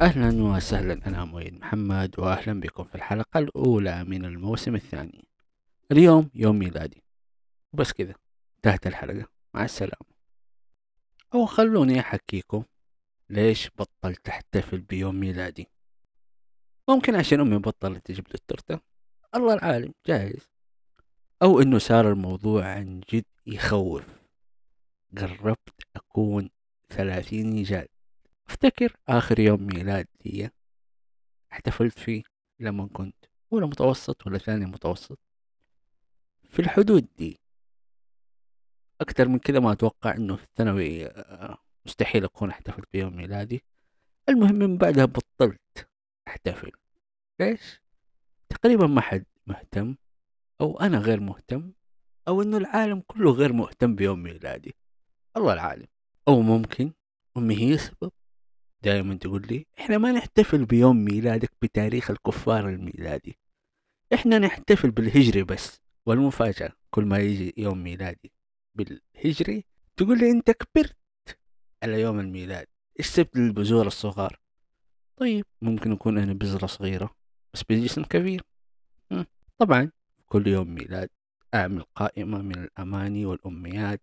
أهلا وسهلا. أنا مؤيد محمد وأهلا بكم في الحلقة الأولى من الموسم الثاني. اليوم يوم ميلادي. وبس كذا. انتهت الحلقة. مع السلامة. أو خلوني أحكيكم ليش بطلت أحتفل بيوم ميلادي. ممكن عشان أمي بطلت تجيب لي التورتة. الله العالم. جاهز. أو إنه صار الموضوع عن جد يخوف. قربت أكون ثلاثين جاد أفتكر آخر يوم ميلاد لي احتفلت فيه لما كنت أولى متوسط ولا ثاني متوسط. في الحدود دي أكتر من كذا ما أتوقع إنه في الثانوي آه، مستحيل أكون احتفلت بيوم ميلادي. المهم من بعدها بطلت أحتفل. ليش؟ تقريبا ما حد مهتم أو أنا غير مهتم أو إنه العالم كله غير مهتم بيوم ميلادي. الله العالم. أو ممكن أمي هي السبب. دائما تقول لي إحنا ما نحتفل بيوم ميلادك بتاريخ الكفار الميلادي. إحنا نحتفل بالهجري بس والمفاجأة كل ما يجي يوم ميلادي بالهجري تقول لي أنت كبرت على يوم الميلاد إيش سبت للبذور الصغار؟ طيب ممكن يكون أنا بذرة صغيرة بس بجسم كبير. طبعا كل يوم ميلاد اعمل قائمة من الأماني والامنيات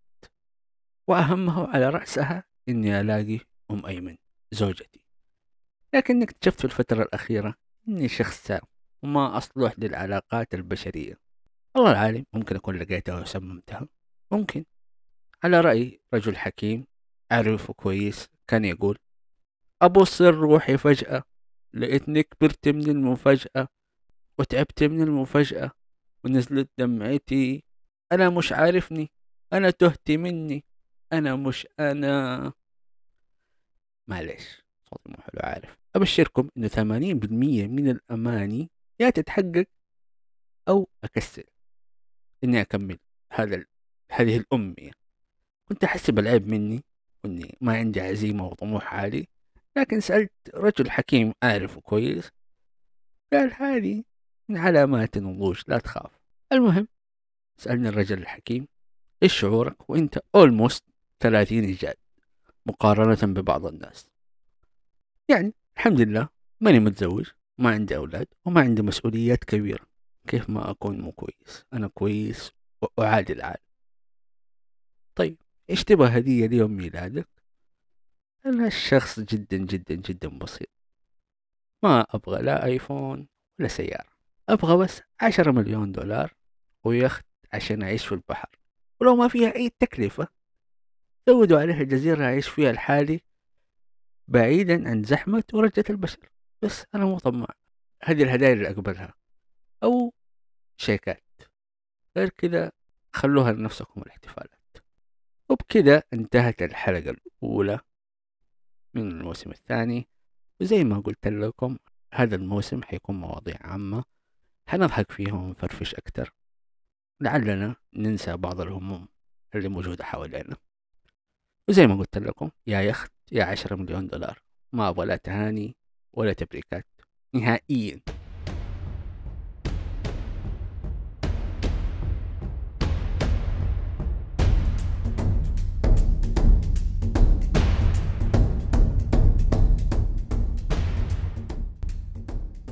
وأهمها على رأسها إني ألاقي أم أيمن. زوجتي. لكن اكتشفت في الفترة الأخيرة إني شخص سام وما أصلح للعلاقات البشرية. الله العالم ممكن أكون لقيتها وسممتها ممكن. على رأي رجل حكيم أعرفه كويس كان يقول أبص روحي فجأة لقيتني كبرت من المفاجأة وتعبت من المفاجأة ونزلت دمعتي. أنا مش عارفني أنا تهت مني أنا مش أنا. معلش صوتي مو حلو عارف. أبشركم إنه ثمانين بالمية من الأماني يا تتحقق أو أكسل إني أكمل هذا. هذه الأمنية. كنت أحس بالعيب مني وإني ما عندي عزيمة وطموح عالي لكن سألت رجل حكيم أعرفه كويس قال هذه من علامات النضوج لا تخاف. المهم سألني الرجل الحكيم إيش شعورك وإنت أولموست ثلاثين جاد مقارنة ببعض الناس. يعني الحمد لله ماني متزوج ما عندي أولاد وما عندي مسؤوليات كبيرة. كيف ما أكون مو كويس؟ أنا كويس وأعادي العالم طيب إيش تبغى هدية ليوم ميلادك؟ أنا الشخص جدا جدا جدا بسيط. ما أبغى لا آيفون ولا سيارة. أبغى بس عشرة مليون دولار ويخت عشان أعيش في البحر. ولو ما فيها أي تكلفة زودوا عليها جزيرة أعيش فيها لحالي بعيدا عن زحمة ورجة البشر. بس أنا مو طماع. هذه الهدايا اللي أقبلها. أو شيكات. غير كذا خلوها لنفسكم الاحتفالات. وبكذا انتهت الحلقة الأولى من الموسم الثاني. وزي ما قلت لكم هذا الموسم حيكون مواضيع عامة. حنضحك فيها ونفرفش أكتر لعلنا ننسى بعض الهموم اللي موجودة حوالينا. وزي ما قلت لكم يا يخت يا عشرة مليون دولار. ما أبغى لا تهاني ولا تبريكات. نهائيا.